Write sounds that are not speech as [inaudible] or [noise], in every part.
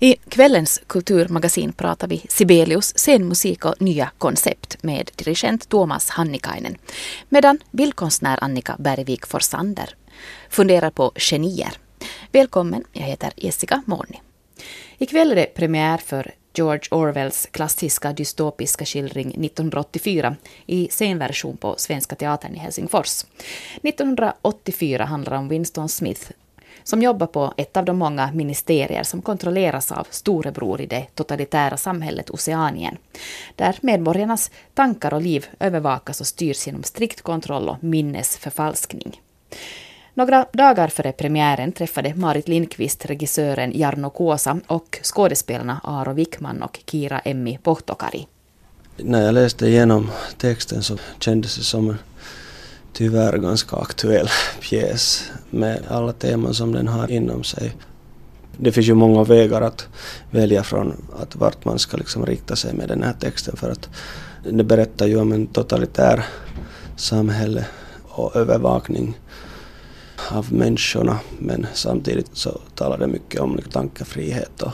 I kvällens kulturmagasin pratar vi Sibelius, scenmusik och nya koncept med dirigent Tuomas Hannikainen. Medan bildkonstnär Annika Bergvik Forsander funderar på genier. Välkommen, jag heter Jessica Molni. Ikväll är det premiär för George Orwells klassiska dystopiska skildring 1984 i scenversion på Svenska Teatern i Helsingfors. 1984 handlar om Winston Smith som jobbar på ett av de många ministerier som kontrolleras av storebror i det totalitära samhället Oceanien, där medborgarnas tankar och liv övervakas och styrs genom strikt kontroll och minnesförfalskning. Några dagar före premiären träffade Marit Lindqvist regissören Jarno Kuosa och skådespelarna Aro Wickman och Kira Emmi Pohtokari. När jag läste igenom texten så kändes det som en tyvärr ganska aktuell pjäs med alla teman som den har inom sig. Det finns ju många vägar att välja från att vart man ska liksom rikta sig med den här texten för att det berättar ju om en totalitär samhälle och övervakning av människorna men samtidigt så talar det mycket om liksom tankefrihet och,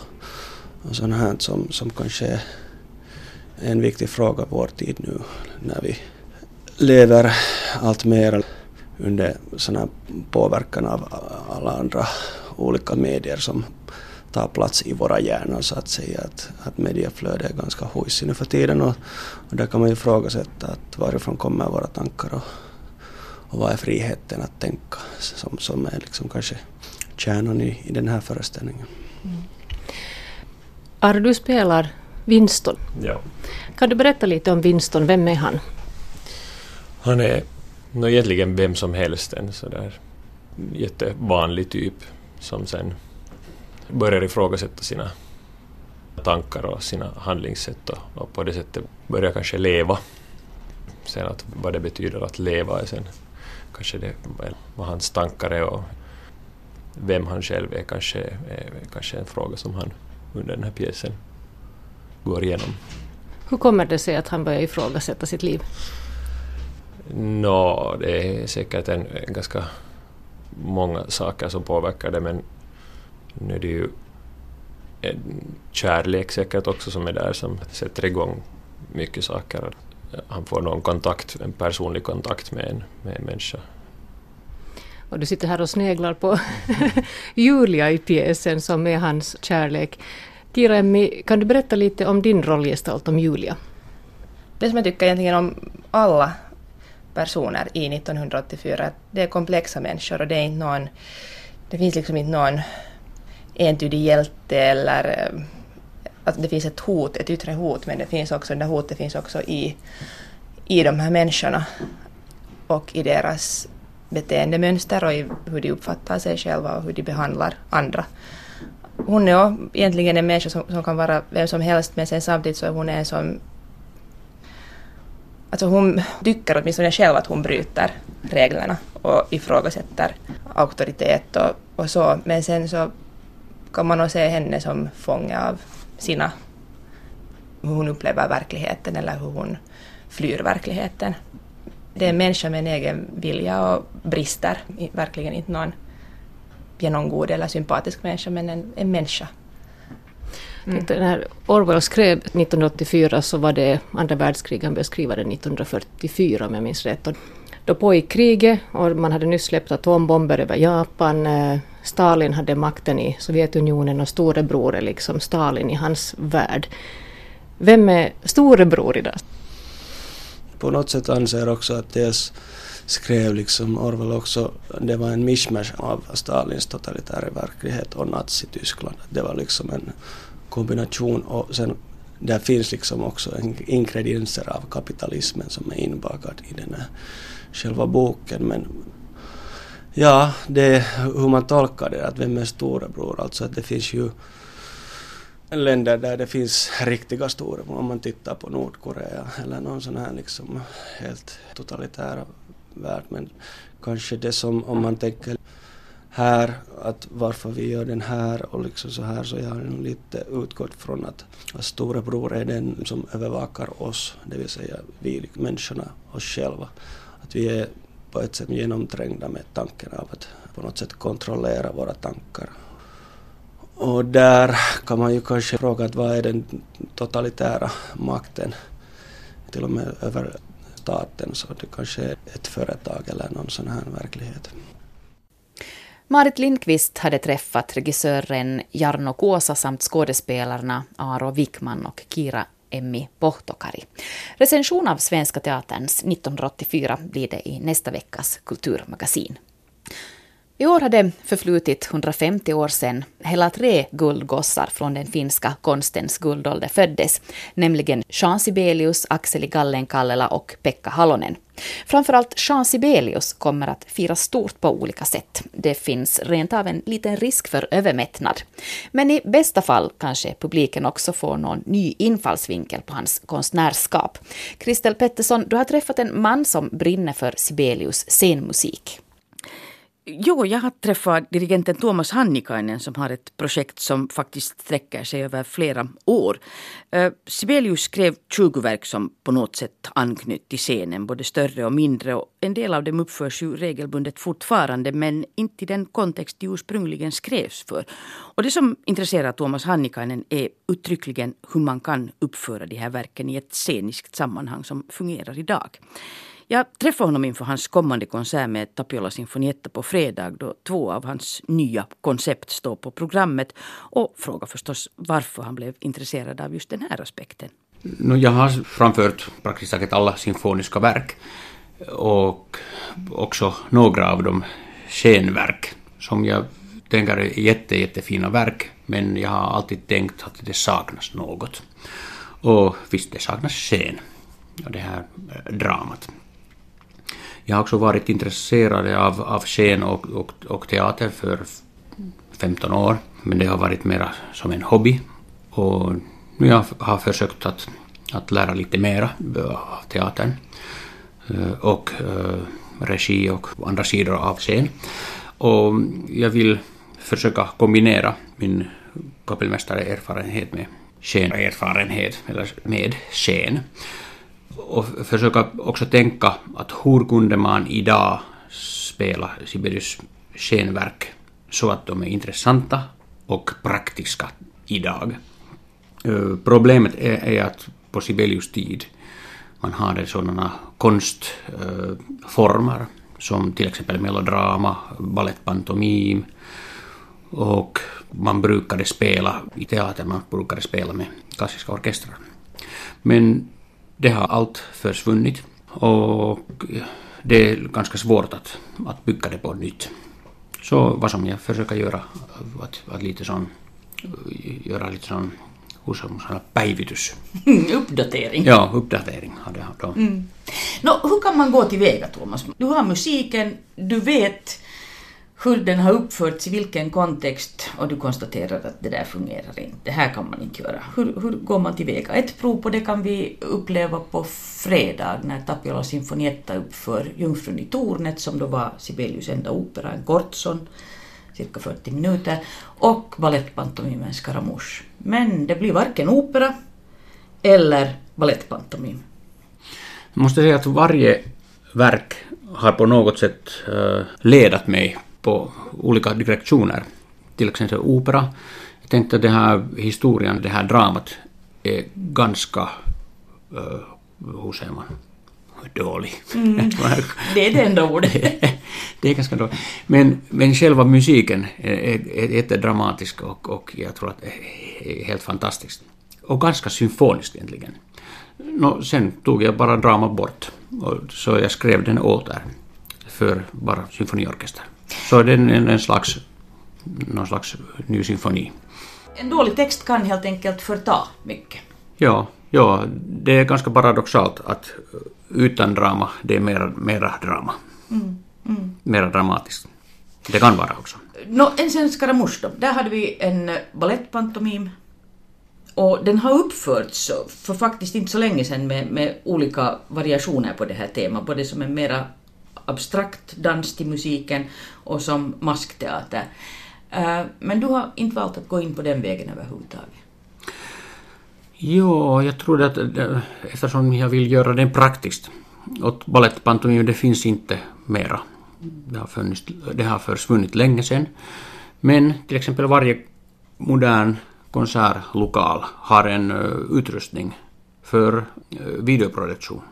och sånt här som, som kanske är en viktig fråga i vår tid nu när vi lever allt mer under sån här påverkan av alla andra olika medier som tar plats i våra hjärnor så att säga. Att, att medieflödet är ganska hojsigt nu för tiden och, och där kan man ju ifrågasätta att varifrån kommer våra tankar och, och vad är friheten att tänka som, som är liksom kanske kärnan i, i den här föreställningen. Mm. Ar, du spelar Winston. Ja. Kan du berätta lite om Winston, vem är han? Han är no, egentligen vem som helst, en sådär jättevanlig typ som sen börjar ifrågasätta sina tankar och sina handlingssätt och, och på det sättet börjar kanske leva. Sen att vad det betyder att leva är sen kanske det vad hans tankar är och vem han själv är kanske, är kanske en fråga som han under den här pjäsen går igenom. Hur kommer det sig att han börjar ifrågasätta sitt liv? Nå, det är säkert en, en ganska många saker som påverkar det men nu är det ju en kärlek säkert också som är där som sätter igång mycket saker. Han får någon kontakt, en personlig kontakt med en, med en människa. Och du sitter här och sneglar på [laughs] Julia i pjäsen som är hans kärlek. Kira Emmi, kan du berätta lite om din rollgestalt, om Julia? Det som jag tycker egentligen om alla personer i 1984. Det är komplexa människor och det är inte någon, det finns liksom inte någon entydig hjälte eller att det finns ett hot, ett yttre hot, men det finns också, det där hotet finns också i, i de här människorna och i deras beteendemönster och i hur de uppfattar sig själva och hur de behandlar andra. Hon är egentligen en människa som, som kan vara vem som helst men sen samtidigt så är hon en som Alltså hon tycker åtminstone själv att hon bryter reglerna och ifrågasätter auktoritet och, och så. Men sen så kan man nog se henne som fånge av sina, hur hon upplever verkligheten eller hur hon flyr verkligheten. Det är en människa med en egen vilja och brister, verkligen inte någon genomgod eller sympatisk människa, men en, en människa Mm. När Orwell skrev 1984 så var det andra världskriget, han beskrev det 1944 om jag minns rätt. Och då pågick kriget och man hade nyss släppt atombomber över Japan. Eh, Stalin hade makten i Sovjetunionen och storebror är liksom Stalin i hans värld. Vem är storebror idag? På något sätt anser också att dels skrev liksom Orwell också, det var en mischmasch av Stalins totalitära verklighet och Nazityskland. Det var liksom en kombination och sen där finns liksom också ingredienser av kapitalismen som är inbakad i den här själva boken. Men ja, det är hur man tolkar det, att vem är storebror? Alltså att det finns ju länder där det finns riktiga storebror, om man tittar på Nordkorea eller någon sån här liksom helt totalitära värld. Men kanske det som, om man tänker här, att varför vi gör den här och liksom så här så jag har lite utgått från att, att storebror är den som övervakar oss, det vill säga vi människorna, oss själva. Att vi är på ett sätt genomträngda med tanken av att på något sätt kontrollera våra tankar Och där kan man ju kanske fråga att vad är den totalitära makten? Till och med över staten så det kanske är ett företag eller någon sån här verklighet. Marit Lindqvist hade träffat regissören Jarno Kuosa samt skådespelarna Aro Wickman och Kira Emmi Pohtokari. Recension av Svenska Teaterns 1984 blir det i nästa veckas kulturmagasin. I år har det förflutit 150 år sedan hela tre guldgossar från den finska konstens guldålder föddes, nämligen Jean Sibelius, Akseli Gallen-Kallela och Pekka Halonen. Framförallt Jean Sibelius kommer att firas stort på olika sätt. Det finns rent av en liten risk för övermättnad. Men i bästa fall kanske publiken också får någon ny infallsvinkel på hans konstnärskap. Kristel Pettersson, du har träffat en man som brinner för Sibelius scenmusik. Jo, jag har träffat dirigenten Tuomas Hannikainen som har ett projekt som faktiskt sträcker sig över flera år. Eh, Sibelius skrev 20 verk som på något sätt anknöt till scenen, både större och mindre. Och en del av dem uppförs ju regelbundet fortfarande men inte i den kontext de ursprungligen skrevs för. Och det som intresserar Tuomas Hannikainen är uttryckligen hur man kan uppföra de här verken i ett sceniskt sammanhang som fungerar idag. Jag träffade honom inför hans kommande konsert med Tapiola Sinfonietta på fredag då två av hans nya koncept står på programmet och frågade förstås varför han blev intresserad av just den här aspekten. No, jag har framfört praktiskt taget alla symfoniska verk och också några av dem skenverk. som jag tänker är jätte, jättefina verk men jag har alltid tänkt att det saknas något. Och visst, det saknas scen och det här dramat. Jag har också varit intresserad av, av scen och, och, och teater för 15 år, men det har varit mera som en hobby. Och nu jag har försökt att, att lära lite mera av teatern eh, och eh, regi och andra sidor av scen. Och jag vill försöka kombinera min kapellmästare-erfarenhet med scenerfarenhet, eller med scen och försöka också tänka att hur kunde man idag spela Sibelius skenverk så att de är intressanta och praktiska idag. Eh, problemet är, är att på Sibelius tid man hade sådana konstformer eh, som till exempel melodrama, balettpantomim och man brukade spela i teater, man brukade spela med klassiska orkestrar. Men det har allt försvunnit och det är ganska svårt att, att bygga det på nytt. Så vad som jag försöker göra, att, att lite sån, göra lite sån hur ska man säga, päivitys. [laughs] uppdatering. Ja, uppdatering hade jag då. Mm. No, hur kan man gå tillväga, Thomas? Du har musiken, du vet hur den har uppförts i vilken kontext och du konstaterar att det där fungerar inte, det här kan man inte göra. Hur, hur går man tillväga? Ett prov på det kan vi uppleva på fredag när Tapiola Sinfonietta uppför Jungfrun i tornet som då var Sibelius enda opera, en kort sån, cirka 40 minuter, och balettpantomimen Scaramouche. Men det blir varken opera eller balettpantomim. Jag måste säga att varje verk har på något sätt eh, ledat mig på olika direktioner. Till exempel opera. Jag tänkte att den här historien, det här dramat är ganska, uh, hur säger man, dålig. Mm. [laughs] det är det enda ordet. [laughs] det är ganska dåligt. Men, men själva musiken är, jättedramatisk och, och jag tror att det är helt fantastiskt. Och ganska symfoniskt egentligen. No, sen tog jag bara drama bort. Och så jag skrev den åter för bara symfoniorkester. Så det är en, en slags, någon slags ny symfoni. En dålig text kan helt enkelt förta mycket. Ja, ja det är ganska paradoxalt att utan drama, det är mera, mera drama. Mm, mm. Mera dramatiskt. Det kan vara också. No, en sen Scaramouche då. Där hade vi en balettpantomim. Och den har uppförts för faktiskt inte så länge sedan med, med olika variationer på det här temat, både som en mera abstrakt dans till musiken och som maskteater. Eh, men du har inte valt att gå in på den vägen överhuvudtaget? Jo, jag tror att eh, eftersom jag vill göra den praktiskt. Och balettpantomim, det finns inte mera. Det har, funnits, det har försvunnit länge sedan. Men till exempel varje modern konsertlokal har en eh, utrustning för videoproduktion.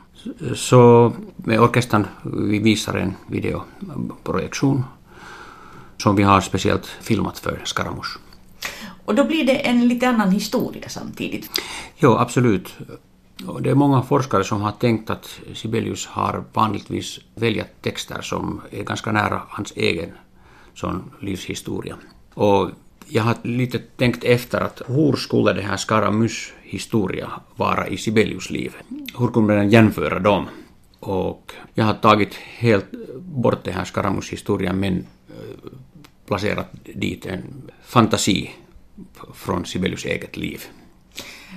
Så med orkestern vi visar en videoprojektion som vi har speciellt filmat för Scaramouche. Och då blir det en lite annan historia samtidigt. Jo, absolut. Det är många forskare som har tänkt att Sibelius har vanligtvis väljat texter som är ganska nära hans egen sån livshistoria. Och jag har lite tänkt efter att hur skulle det här Scaramouche historia vara i Sibelius liv? Hur kunde den jämföra dem? Och jag har tagit helt bort den här Skaramushistorien historien men eh, placerat dit en fantasi från Sibelius eget liv.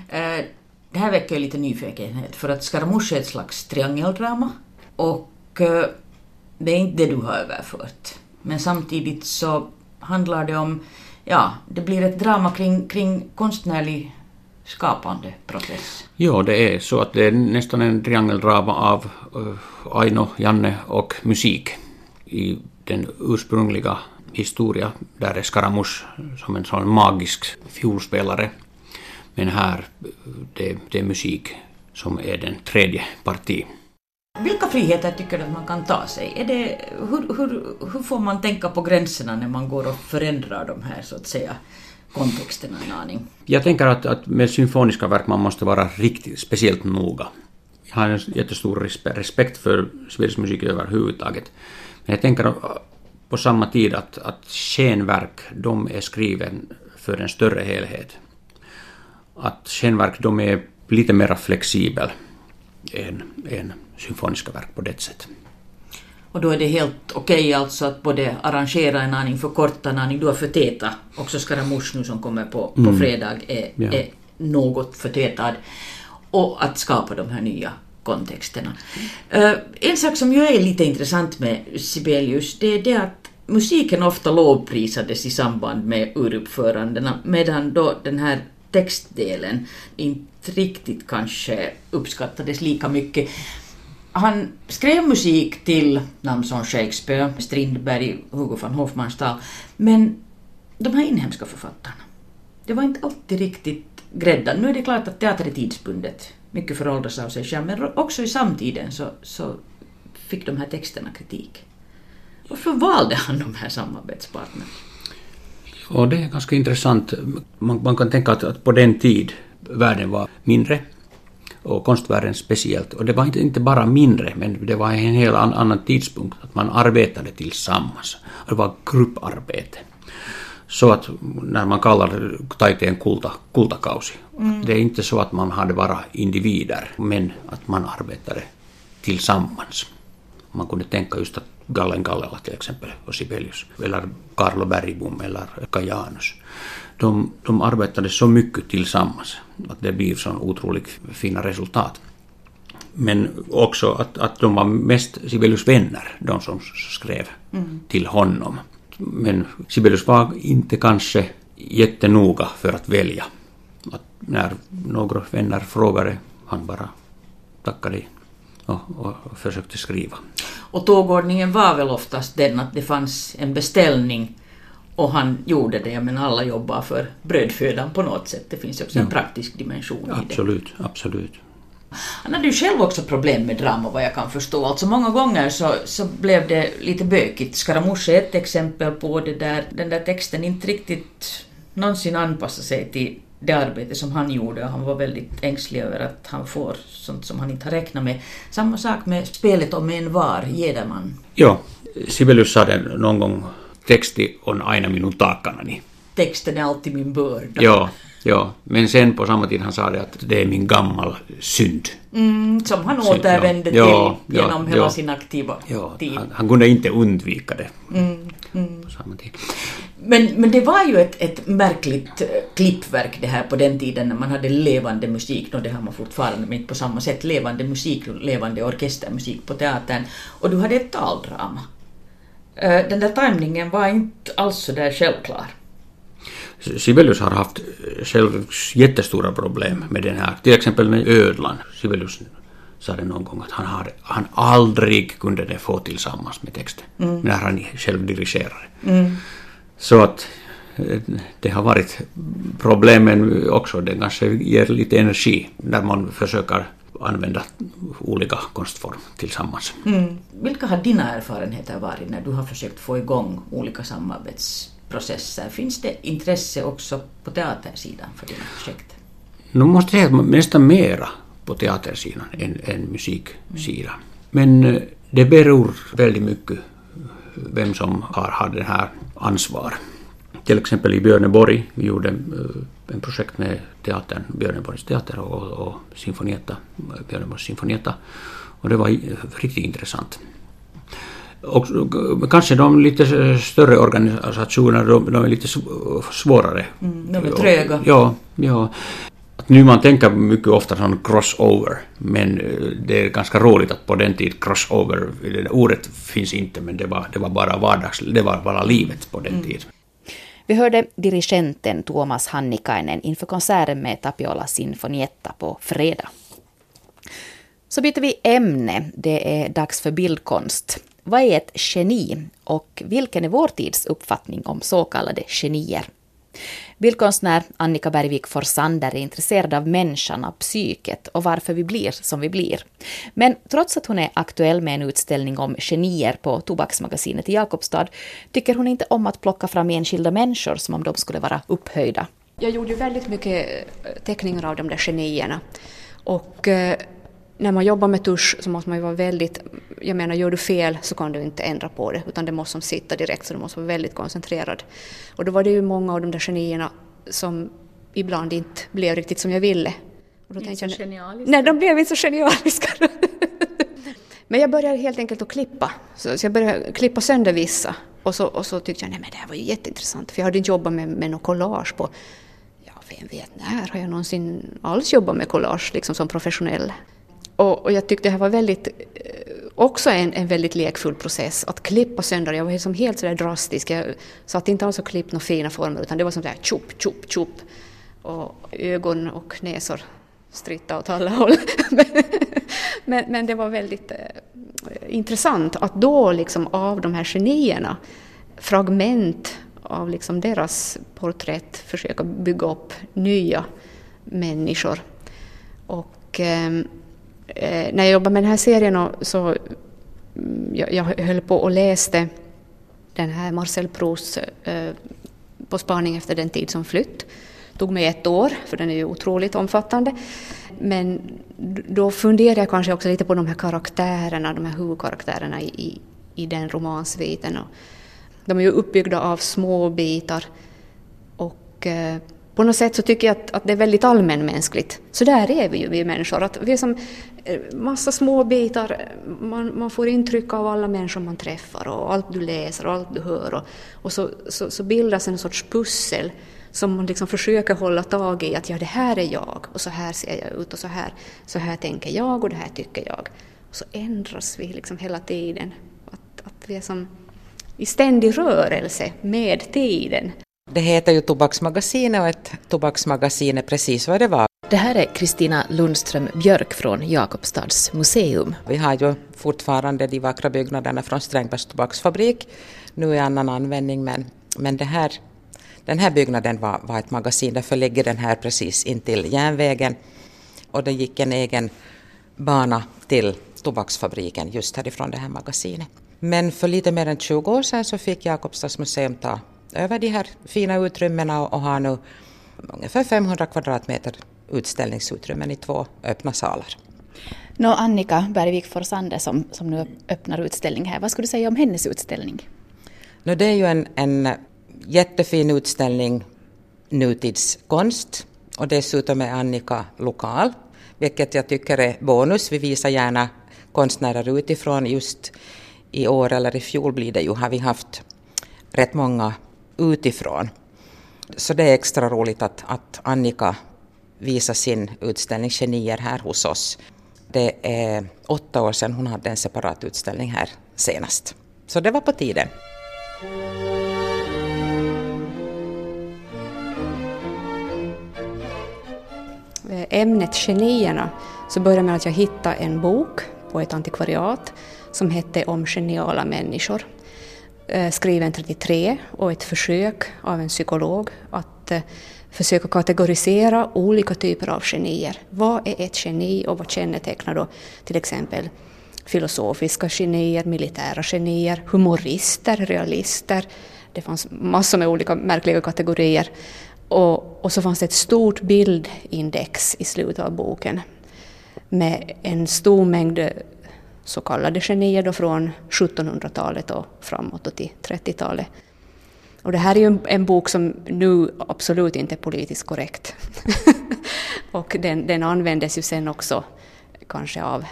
Eh, det här väcker lite nyfikenhet för att Scaramouche är ett slags triangeldrama och eh, det är inte det du har överfört. Men samtidigt så handlar det om, ja, det blir ett drama kring, kring konstnärlig skapande process. Jo, det är så att det är nästan en triangeldrama av uh, Aino, Janne och musik. I den ursprungliga historia där är Scaramouche som en sån magisk fiolspelare. Men här, eh, det, det är musik som är den tredje parti. Vilka friheter tycker du att man kan ta sig? Är det, hur, hur, hur får man tänka på gränserna när man går och förändrar de här så att säga kontexten en aning? Jag tänker att, att med symfoniska verk man måste vara riktigt speciellt noga. Jag har en jättestor respekt för svensk musik överhuvudtaget. Men jag tänker på samma tid att, att skenverk, de är skriven för en större helhet. Att skenverk, de är lite mer flexibel än, än symfoniska verk på det sättet. Och då är det helt okej alltså att både arrangera en aning, förkorta en aning, du har förtäta. Också Scaramouche nu som kommer på, på Mm. fredag är, Ja. är något förtätad. Och att skapa de här nya kontexterna. Eh, en sak som ju är lite intressant med Sibelius, det är det att musiken ofta lovprisades i samband med uruppförandena, medan då den här textdelen inte riktigt kanske uppskattades lika mycket. Han skrev musik till namn som Shakespeare, Strindberg, Hugo von Hofmannsthal, men de här inhemska författarna, det var inte alltid riktigt grädda. Nu är det klart att teater är tidsbundet, mycket föråldras av sig själv, men också i samtiden så, så fick de här texterna kritik. Varför valde han de här samarbetspartnerna? Och det är ganska intressant. Man, man kan tänka att, att på den tid världen var mindre och konstvärlden speciellt. Och det var inte, bara mindre, men det var en helt an, annan tidpunkt. Att man arbetade tillsammans. Det var grupparbete. Så att när man kallar taiteen kulta, kultakausi, det är inte så att man hade bara individer, men att man arbetade tillsammans. Man kunde tänka just att Gallen Gallela till exempel och Sibelius, eller Carlo Bergbom eller Kajanus. De, de arbetade så mycket tillsammans att det blir så otroligt fina resultat. Men också att, att de var mest Sibelius vänner, de som skrev till honom. Men Sibelius var inte kanske jättenoga för att välja. Att när några vänner frågade, han bara tackade och, och försökte skriva. Och tågordningen var väl oftast den att det fanns en beställning och han gjorde det, men alla jobbar för brödfödan på något sätt. Det finns också en Ja. praktisk dimension i det. Absolut, absolut. Han hade ju själv också problem med drama vad jag kan förstå. Alltså många gånger så, så blev det lite bökigt. Scaramouche är ett exempel på det där den där texten inte riktigt någonsin anpassade sig till det arbete som han gjorde och han var väldigt ängslig över att han får sånt som han inte har räknat med. Samma sak med spelet om en var, Jederman. Joo, Sibelius sade någon gång texti on aina minun taakkanani. Texten är alltid min börda. Joo, joo. Men sen på samma tid han sa det att det är min gammal synd. Mm, som han återvände ja, till ja, genom ja, hela ja. sin aktiva tid. han, han kunde inte undvika det Mm, mm. på samma tid. Men, men det var ju ett, ett märkligt eh, klippverk det här på den tiden när man hade levande musik, och det har man fortfarande men inte på samma sätt, levande musik, levande orkestermusik på teatern. Och du hade ett taldrama. Eh, Den där tajmningen var inte alls så där självklar. Sibelius har haft själv jättestora problem med den här. Till exempel med ödlan. Sibelius sa det någon gång att han, har, han aldrig kunde det få tillsammans med texten. När han själv dirigerade. Så att det har varit problem men också det kanske ger lite energi när man försöker använda olika konstformer tillsammans. Mm. Vilka har dina erfarenheter varit när du har försökt få igång olika samarbetsprocesser? Finns det intresse också på teatersidan för dina projekt? Nu måste jag säga att nästan mera på teatersidan än, än musiksidan. Men eh, det beror väldigt mycket vem som har, har det här ansvaret. Till exempel i Björneborg, vi gjorde eh, en projekt med teatern, Björneborgs teater och, och Sinfonietta, Björneborgs Sinfonietta. Och det var riktigt intressant. Och kanske de lite större organisationerna, de, de är lite svårare. Mm, de är tröga. Ja, ja. Nu man tänker mycket ofta som crossover, men eh, det är ganska roligt att på den tiden crossover, det ordet finns inte, men det var, det var bara vardags, det var bara livet på den mm. tiden. Vi hörde dirigenten Tuomas Hannikainen inför konserten med Tapiola Sinfonietta på fredag. Så byter vi ämne. Det är dags för bildkonst. Vad är ett geni och vilken är vår tids uppfattning om så kallade genier? Bildkonstnär Annika Bergvik Forsander är intresserad av människan, av psyket och varför vi blir som vi blir. Men trots att hon är aktuell med en utställning om genier på Tobaksmagasinet i Jakobstad tycker hon inte om att plocka fram enskilda människor som om de skulle vara upphöjda. Jag gjorde ju väldigt mycket eh, teckningar av de där genierna. Och eh, när man jobbar med tusch så måste man ju vara väldigt, jag menar gör du fel så kan du inte ändra på det utan det måste sitta direkt så du måste vara väldigt koncentrerad. Och då var det ju många av de där genierna som ibland inte blev riktigt som jag ville. Och då inte så jag, genialiska? Nej, de blev inte så genialiska. [laughs] Men jag började helt enkelt att klippa. Så, jag började klippa sönder vissa. Och så, och så tyckte jag, nej men det här var ju jätteintressant. För jag hade jobbat med, med något collage på, ja vem vet när har jag någonsin alls jobbat med collage liksom som professionell. Och, och, jag tyckte det här var väldigt, eh, också en, en väldigt lekfull process att klippa sönder. Jag var liksom helt sådär drastisk. Jag satt inte alls och klippte några fina former utan det var sånt tjopp, tjopp, tjopp. Och ögon och näsor stritta åt alla håll. [laughs] men, men, det var väldigt eh, intressant att då liksom av de här genierna, fragment av liksom deras porträtt, försöka bygga upp nya människor. Och eh, eh, när jag jobbade med den här serien så mm, jag, jag höll på och läste den här Marcel Proust eh, På spaning efter den tid som flytt. Det tog mig ett år, för den är ju otroligt omfattande. Men då funderade jag kanske också lite på de här karaktärerna, de här huvudkaraktärerna i, i, i den romansviten. de är ju uppbyggda av små bitar och eh, på något sätt så tycker jag att, att det är väldigt allmänmänskligt. Så där är vi ju, vi människor. Att vi är som eh, massa små bitar, man, man får intryck av alla människor man träffar och allt du läser och allt du hör. Och, och så, så, så, bildas en sorts pussel som man liksom försöker hålla tag i. Att ja, det här är jag och så här ser jag ut och så här, så här tänker jag och det här tycker jag. Och så ändras vi liksom hela tiden. Att, att vi är som i ständig rörelse med tiden. Det heter ju Tobaksmagasinet och ett tobaksmagasin är precis vad det var. Det här är Kristina Lundström Björk från Jakobstads museum. Vi har ju fortfarande de vackra byggnaderna från Strängbergs tobaksfabrik, nu i annan användning, men, men det här, den här byggnaden var, var ett magasin, därför ligger den här precis intill järnvägen och det gick en egen bana till tobaksfabriken just härifrån det här magasinet. Men för lite mer än 20 år sedan så fick Jakobstads museum ta över de här fina utrymmena och har nu ungefär 500 kvadratmeter utställningsutrymmen i två öppna salar. Nå, Annika Bergvik Forsander som, som nu öppnar utställning här, vad skulle du säga om hennes utställning? No, det är ju en, en jättefin utställning nutidskonst och dessutom är Annika lokal, vilket jag tycker är bonus. Vi visar gärna konstnärer utifrån. Just i år eller i fjol blir det ju, har vi haft rätt många utifrån. Så det är extra roligt att, att Annika visar sin utställning Genier här hos oss. Det är åtta år sedan hon hade en separat utställning här senast. Så det var på tiden. Eh, ämnet genierna så började med att jag hittade en bok på ett antikvariat som hette Om geniala människor. Eh, skriven 33 och ett försök av en psykolog att eh, försöka kategorisera olika typer av genier. Vad är ett geni och vad kännetecknar då till exempel filosofiska genier, militära genier, humorister, realister. Det fanns massor med olika märkliga kategorier. Och, och så fanns det ett stort bildindex i slutet av boken med en stor mängd så kallade genier då från 1700-talet och framåt till 30-talet. Och det här är ju en, en, bok som nu absolut inte är politiskt korrekt. [laughs] och den, den användes ju sen också kanske av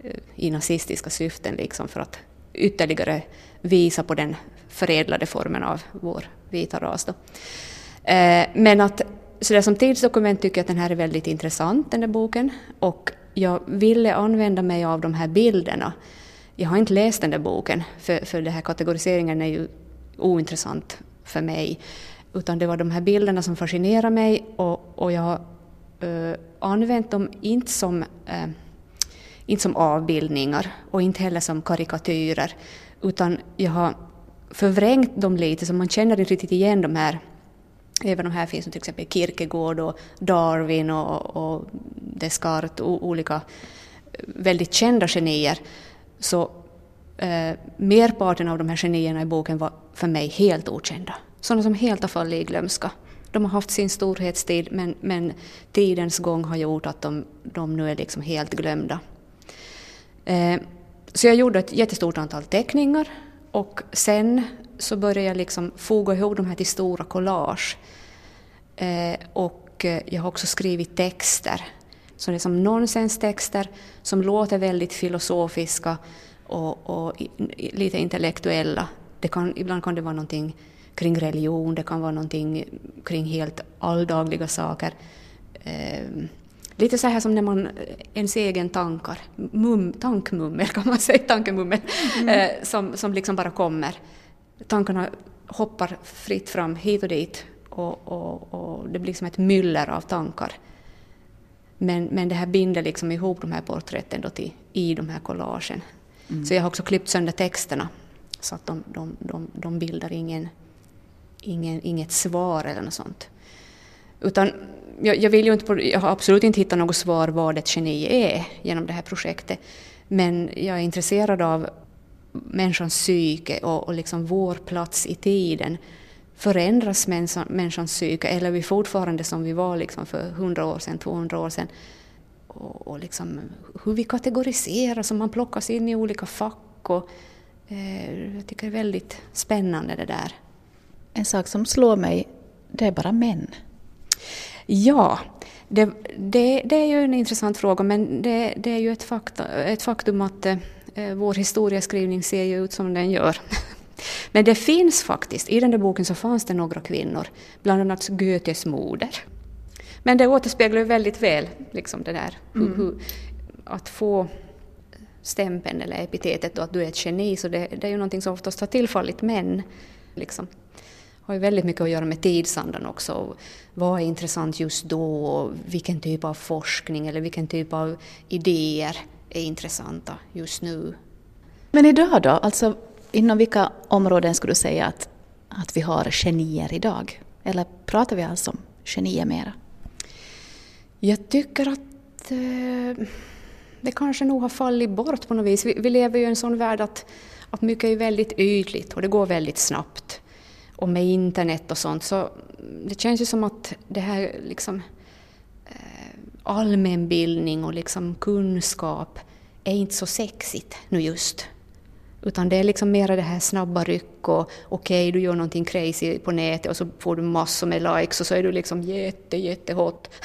eh, i nazistiska syften liksom för att ytterligare visa på den förädlade formen av vår vita ras. Då. Eh, men att så där som tidsdokument tycker jag att den här är väldigt intressant, den där boken. Och jag ville använda mig av de här bilderna. Jag har inte läst den där boken, för, för den här kategoriseringen är ju ointressant för mig. Utan det var de här bilderna som fascinerade mig och, och jag har uh, använt dem inte som, uh, inte som avbildningar och inte heller som karikatyrer. Utan jag har förvrängt dem lite så man känner inte riktigt igen de här Även om här finns till exempel Kierkegaard och Darwin och, och Descartes och olika eh, väldigt kända genier. Så eh, merparten av de här genierna i boken var för mig helt okända. Sådana som helt har fallit i glömska. De har haft sin storhetstid men, men tidens gång har gjort att de, de nu är liksom helt glömda. Eh, så jag gjorde ett jättestort antal teckningar och sen så började jag liksom foga ihop de här till stora collage. Eh, och eh, jag har också skrivit texter. Så det är som nonsenstexter som låter väldigt filosofiska och, och lite intellektuella. Det kan, ibland kan det vara någonting kring religion, det kan vara någonting kring helt alldagliga saker. Eh, lite så här som när man, ens egen tankar, mum, tankmummel kan man säga, tankemummel, mm. eh, som, som liksom bara kommer. Tankarna hoppar fritt fram hit och dit och, och, och det blir som ett myller av tankar. Men, men det här binder liksom ihop de här porträtten då till, i de här collagen. Mm. Så jag har också klippt sönder texterna så att de, de, de, de bildar ingen, ingen, inget svar eller något sånt. Utan jag, jag, vill ju inte, jag har absolut inte hittat något svar vad ett geni är genom det här projektet. Men jag är intresserad av människans psyke och, och liksom vår plats i tiden. Förändras människan, människans psyke eller är vi fortfarande som vi var liksom för 100 år sedan, 200 år sedan? Och, och liksom hur vi kategoriseras och man plockas in i olika fack. Och, eh, jag tycker det är väldigt spännande det där. En sak som slår mig, det är bara män. Ja, det, det, det, är ju en intressant fråga men det, det är ju ett, fakta, ett faktum att eh, vår historieskrivning ser ju ut som den gör. [laughs] Men det finns faktiskt, i den där boken så fanns det några kvinnor, bland annat Goethes moder. Men det återspeglar ju väldigt väl liksom det där, mm. hur, att få stämpeln eller epitetet och att du är ett geni, så det, det är ju någonting som oftast har tillfallit män. Liksom har ju väldigt mycket att göra med tidsandan också. Vad är intressant just då och vilken typ av forskning eller vilken typ av idéer är intressanta just nu. Men idag då? Alltså inom vilka områden skulle du säga att, att vi har genier idag? Eller pratar vi alltså om genier mera? Jag tycker att eh, det kanske nog har fallit bort på något vis. Vi, vi lever ju i en sån värld att, att mycket är väldigt ytligt och det går väldigt snabbt och med internet och sånt. Så det känns ju som att det här liksom eh, allmänbildning och liksom kunskap är inte så sexigt nu just. Utan det är liksom mera det här snabba ryck och okej, okay, du gör någonting crazy på nätet och så får du massor med likes och så är du liksom jätte, jättehot. [laughs]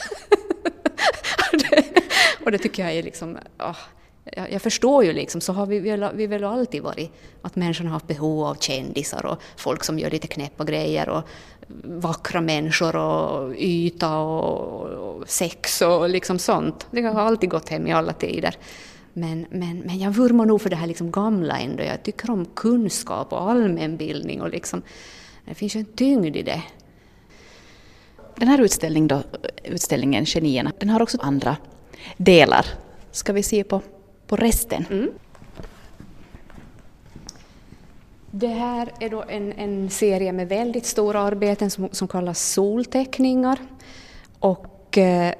och det tycker jag är liksom, oh, jag, förstår ju liksom, så har vi, vi, vi väl alltid varit att människan har haft behov av kändisar och folk som gör lite knäppa grejer och vackra människor och yta och, och sex och liksom sånt. Det har alltid gått hem i alla tider. Men, men, men jag vurmar nog för det här liksom gamla ändå. Jag tycker om kunskap och allmänbildning och liksom, det finns ju en tyngd i det. Den här utställning då, utställningen Genierna, den har också andra delar. Ska vi se på på resten. Mm. Det här är då en, en serie med väldigt stora arbeten som, som kallas solteckningar. Och eh,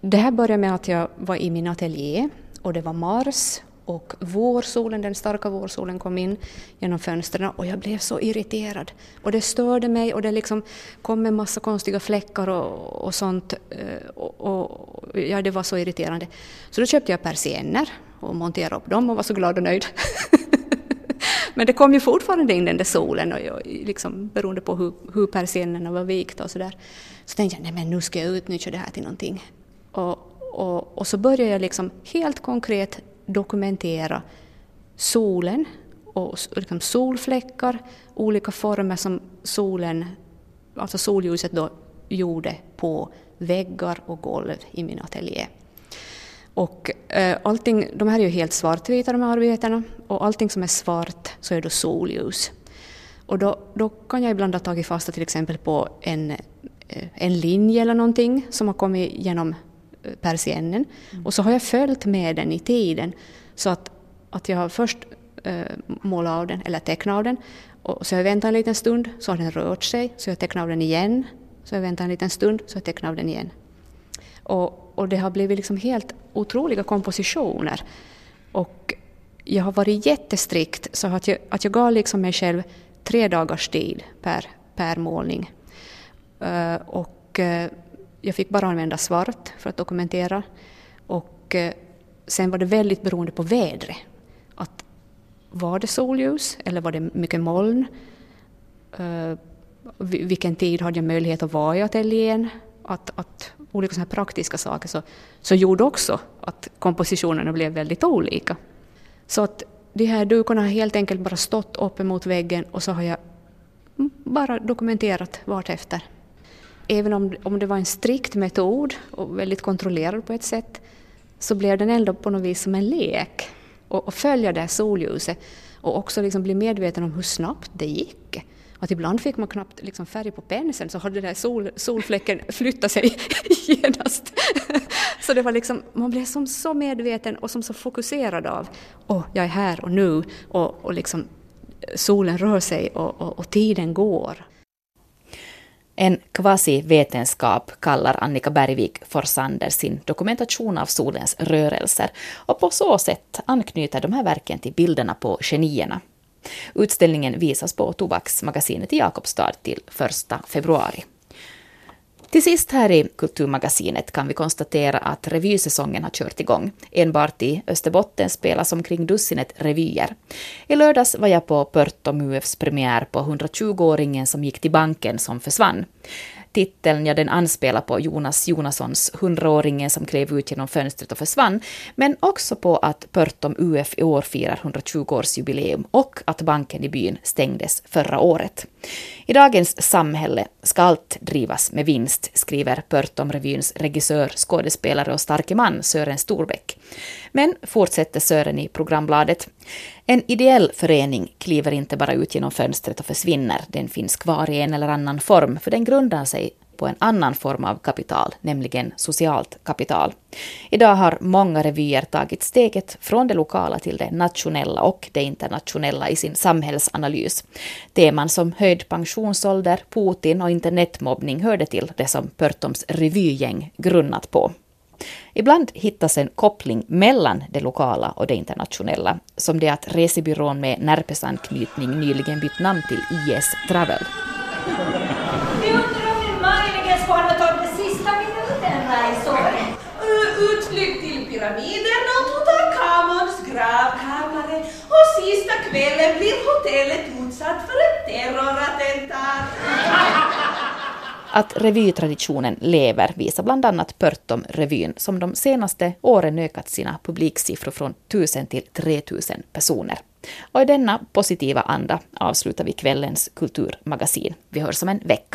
det här började med att jag var i min ateljé och det var mars och vårsolen, den starka vårsolen kom in genom fönstren och jag blev så irriterad. Och det störde mig och det liksom kom en massa konstiga fläckar och, och sånt. Eh, och, och, ja, det var så irriterande. Så då köpte jag persienner och monterade upp dem och var så glad och nöjd. [laughs] Men det kom ju fortfarande in den där solen och jag, liksom, beroende på hur, hur persiennerna var vikta och sådär. Så tänkte jag, nej men nu ska jag utnyttja det här till någonting. Och, och, och så började jag liksom helt konkret dokumentera solen och liksom solfläckar, olika former som solen, alltså solljuset då gjorde på väggar och golv i min ateljé. Och eh, allting, de här är ju helt svartvita de här arbetena och allting som är svart så är då solljus. Och då, då kan jag ibland ha tagit fasta till exempel på en, eh, en linje eller någonting som har kommit genom Eh, persiennen mm. och så har jag följt med den i tiden så att, att jag har först eh, målat av den eller tecknat av den och så har jag väntat en liten stund så har den rört sig så jag tecknar av den igen så jag väntar en liten stund så jag tecknar av den igen. Och, och det har blivit liksom helt otroliga kompositioner. Och jag har varit jättestrikt så att jag, att jag gav liksom mig själv tre dagars tid per, per målning. Uh, och uh, jag fick bara använda svart för att dokumentera. Och eh, sen var det väldigt beroende på vädret. Att var det solljus eller var det mycket moln? Eh, vilken tid hade jag möjlighet att vara i ateljén? Att, att olika såna praktiska saker så, så gjorde också att kompositionerna blev väldigt olika. Så att de här dukorna har helt enkelt bara stått upp emot väggen och så har jag bara dokumenterat vartefter. Även om, om det var en strikt metod och väldigt kontrollerad på ett sätt så blev den ändå på något vis som en lek. Och, och följa det här solljuset och också liksom bli medveten om hur snabbt det gick. Att ibland fick man knappt liksom färg på penseln så hade den där sol, solfläcken flyttat sig [laughs] genast. Så det var liksom, man blev som så medveten och som så fokuserad av åh, jag är här och nu och, och liksom solen rör sig och, och, och tiden går. En kvasivetenskap kallar Annika Bergvik Forsander sin dokumentation av solens rörelser och på så sätt anknyter de här verken till bilderna på genierna Utställningen visas på Tobaksmagasinet i Jakobstad till 1 februari. Till sist här i Kulturmagasinet kan vi konstatera att revysäsongen har kört igång. Enbart i Österbotten spelas omkring dussinet revyer. I lördags var jag på Pörtom UFs premiär på 120-åringen som gick till banken som försvann. Titeln, ja den anspelar på Jonas Jonassons hundraåringen som klev ut genom fönstret och försvann, men också på att Pörtom UF i år firar 120-årsjubileum och att banken i byn stängdes förra året. I dagens samhälle ska allt drivas med vinst, skriver Pörtom-revyns regissör, skådespelare och starke man Sören Storbäck. Men, fortsätter Sören i programbladet, en ideell förening kliver inte bara ut genom fönstret och försvinner, den finns kvar i en eller annan form, för den grundar sig på en annan form av kapital, nämligen socialt kapital. Idag har många revyer tagit steget från det lokala till det nationella och det internationella i sin samhällsanalys. Teman som höjd pensionsålder, Putin och internetmobbning hörde till det som Pörtoms revygäng grunnat på. Ibland hittas en koppling mellan det lokala och det internationella, som det att resebyrån med Närpesanknytning nyligen bytt namn till IS Travel. Vi undrar om möjligen skulle ha tagit sista minuten resor. Eh, utflykt till pyramiderna och Tutankhamons gravkammare och sista kvällen blir hotellet utsatt för ett terrorattentat. [laughs] Att revytraditionen lever visar bland annat Pörtom-revyn som de senaste åren ökat sina publiksiffror från 1000 till 3000 personer. Och i denna positiva anda avslutar vi kvällens kulturmagasin. Vi hörs om en vecka.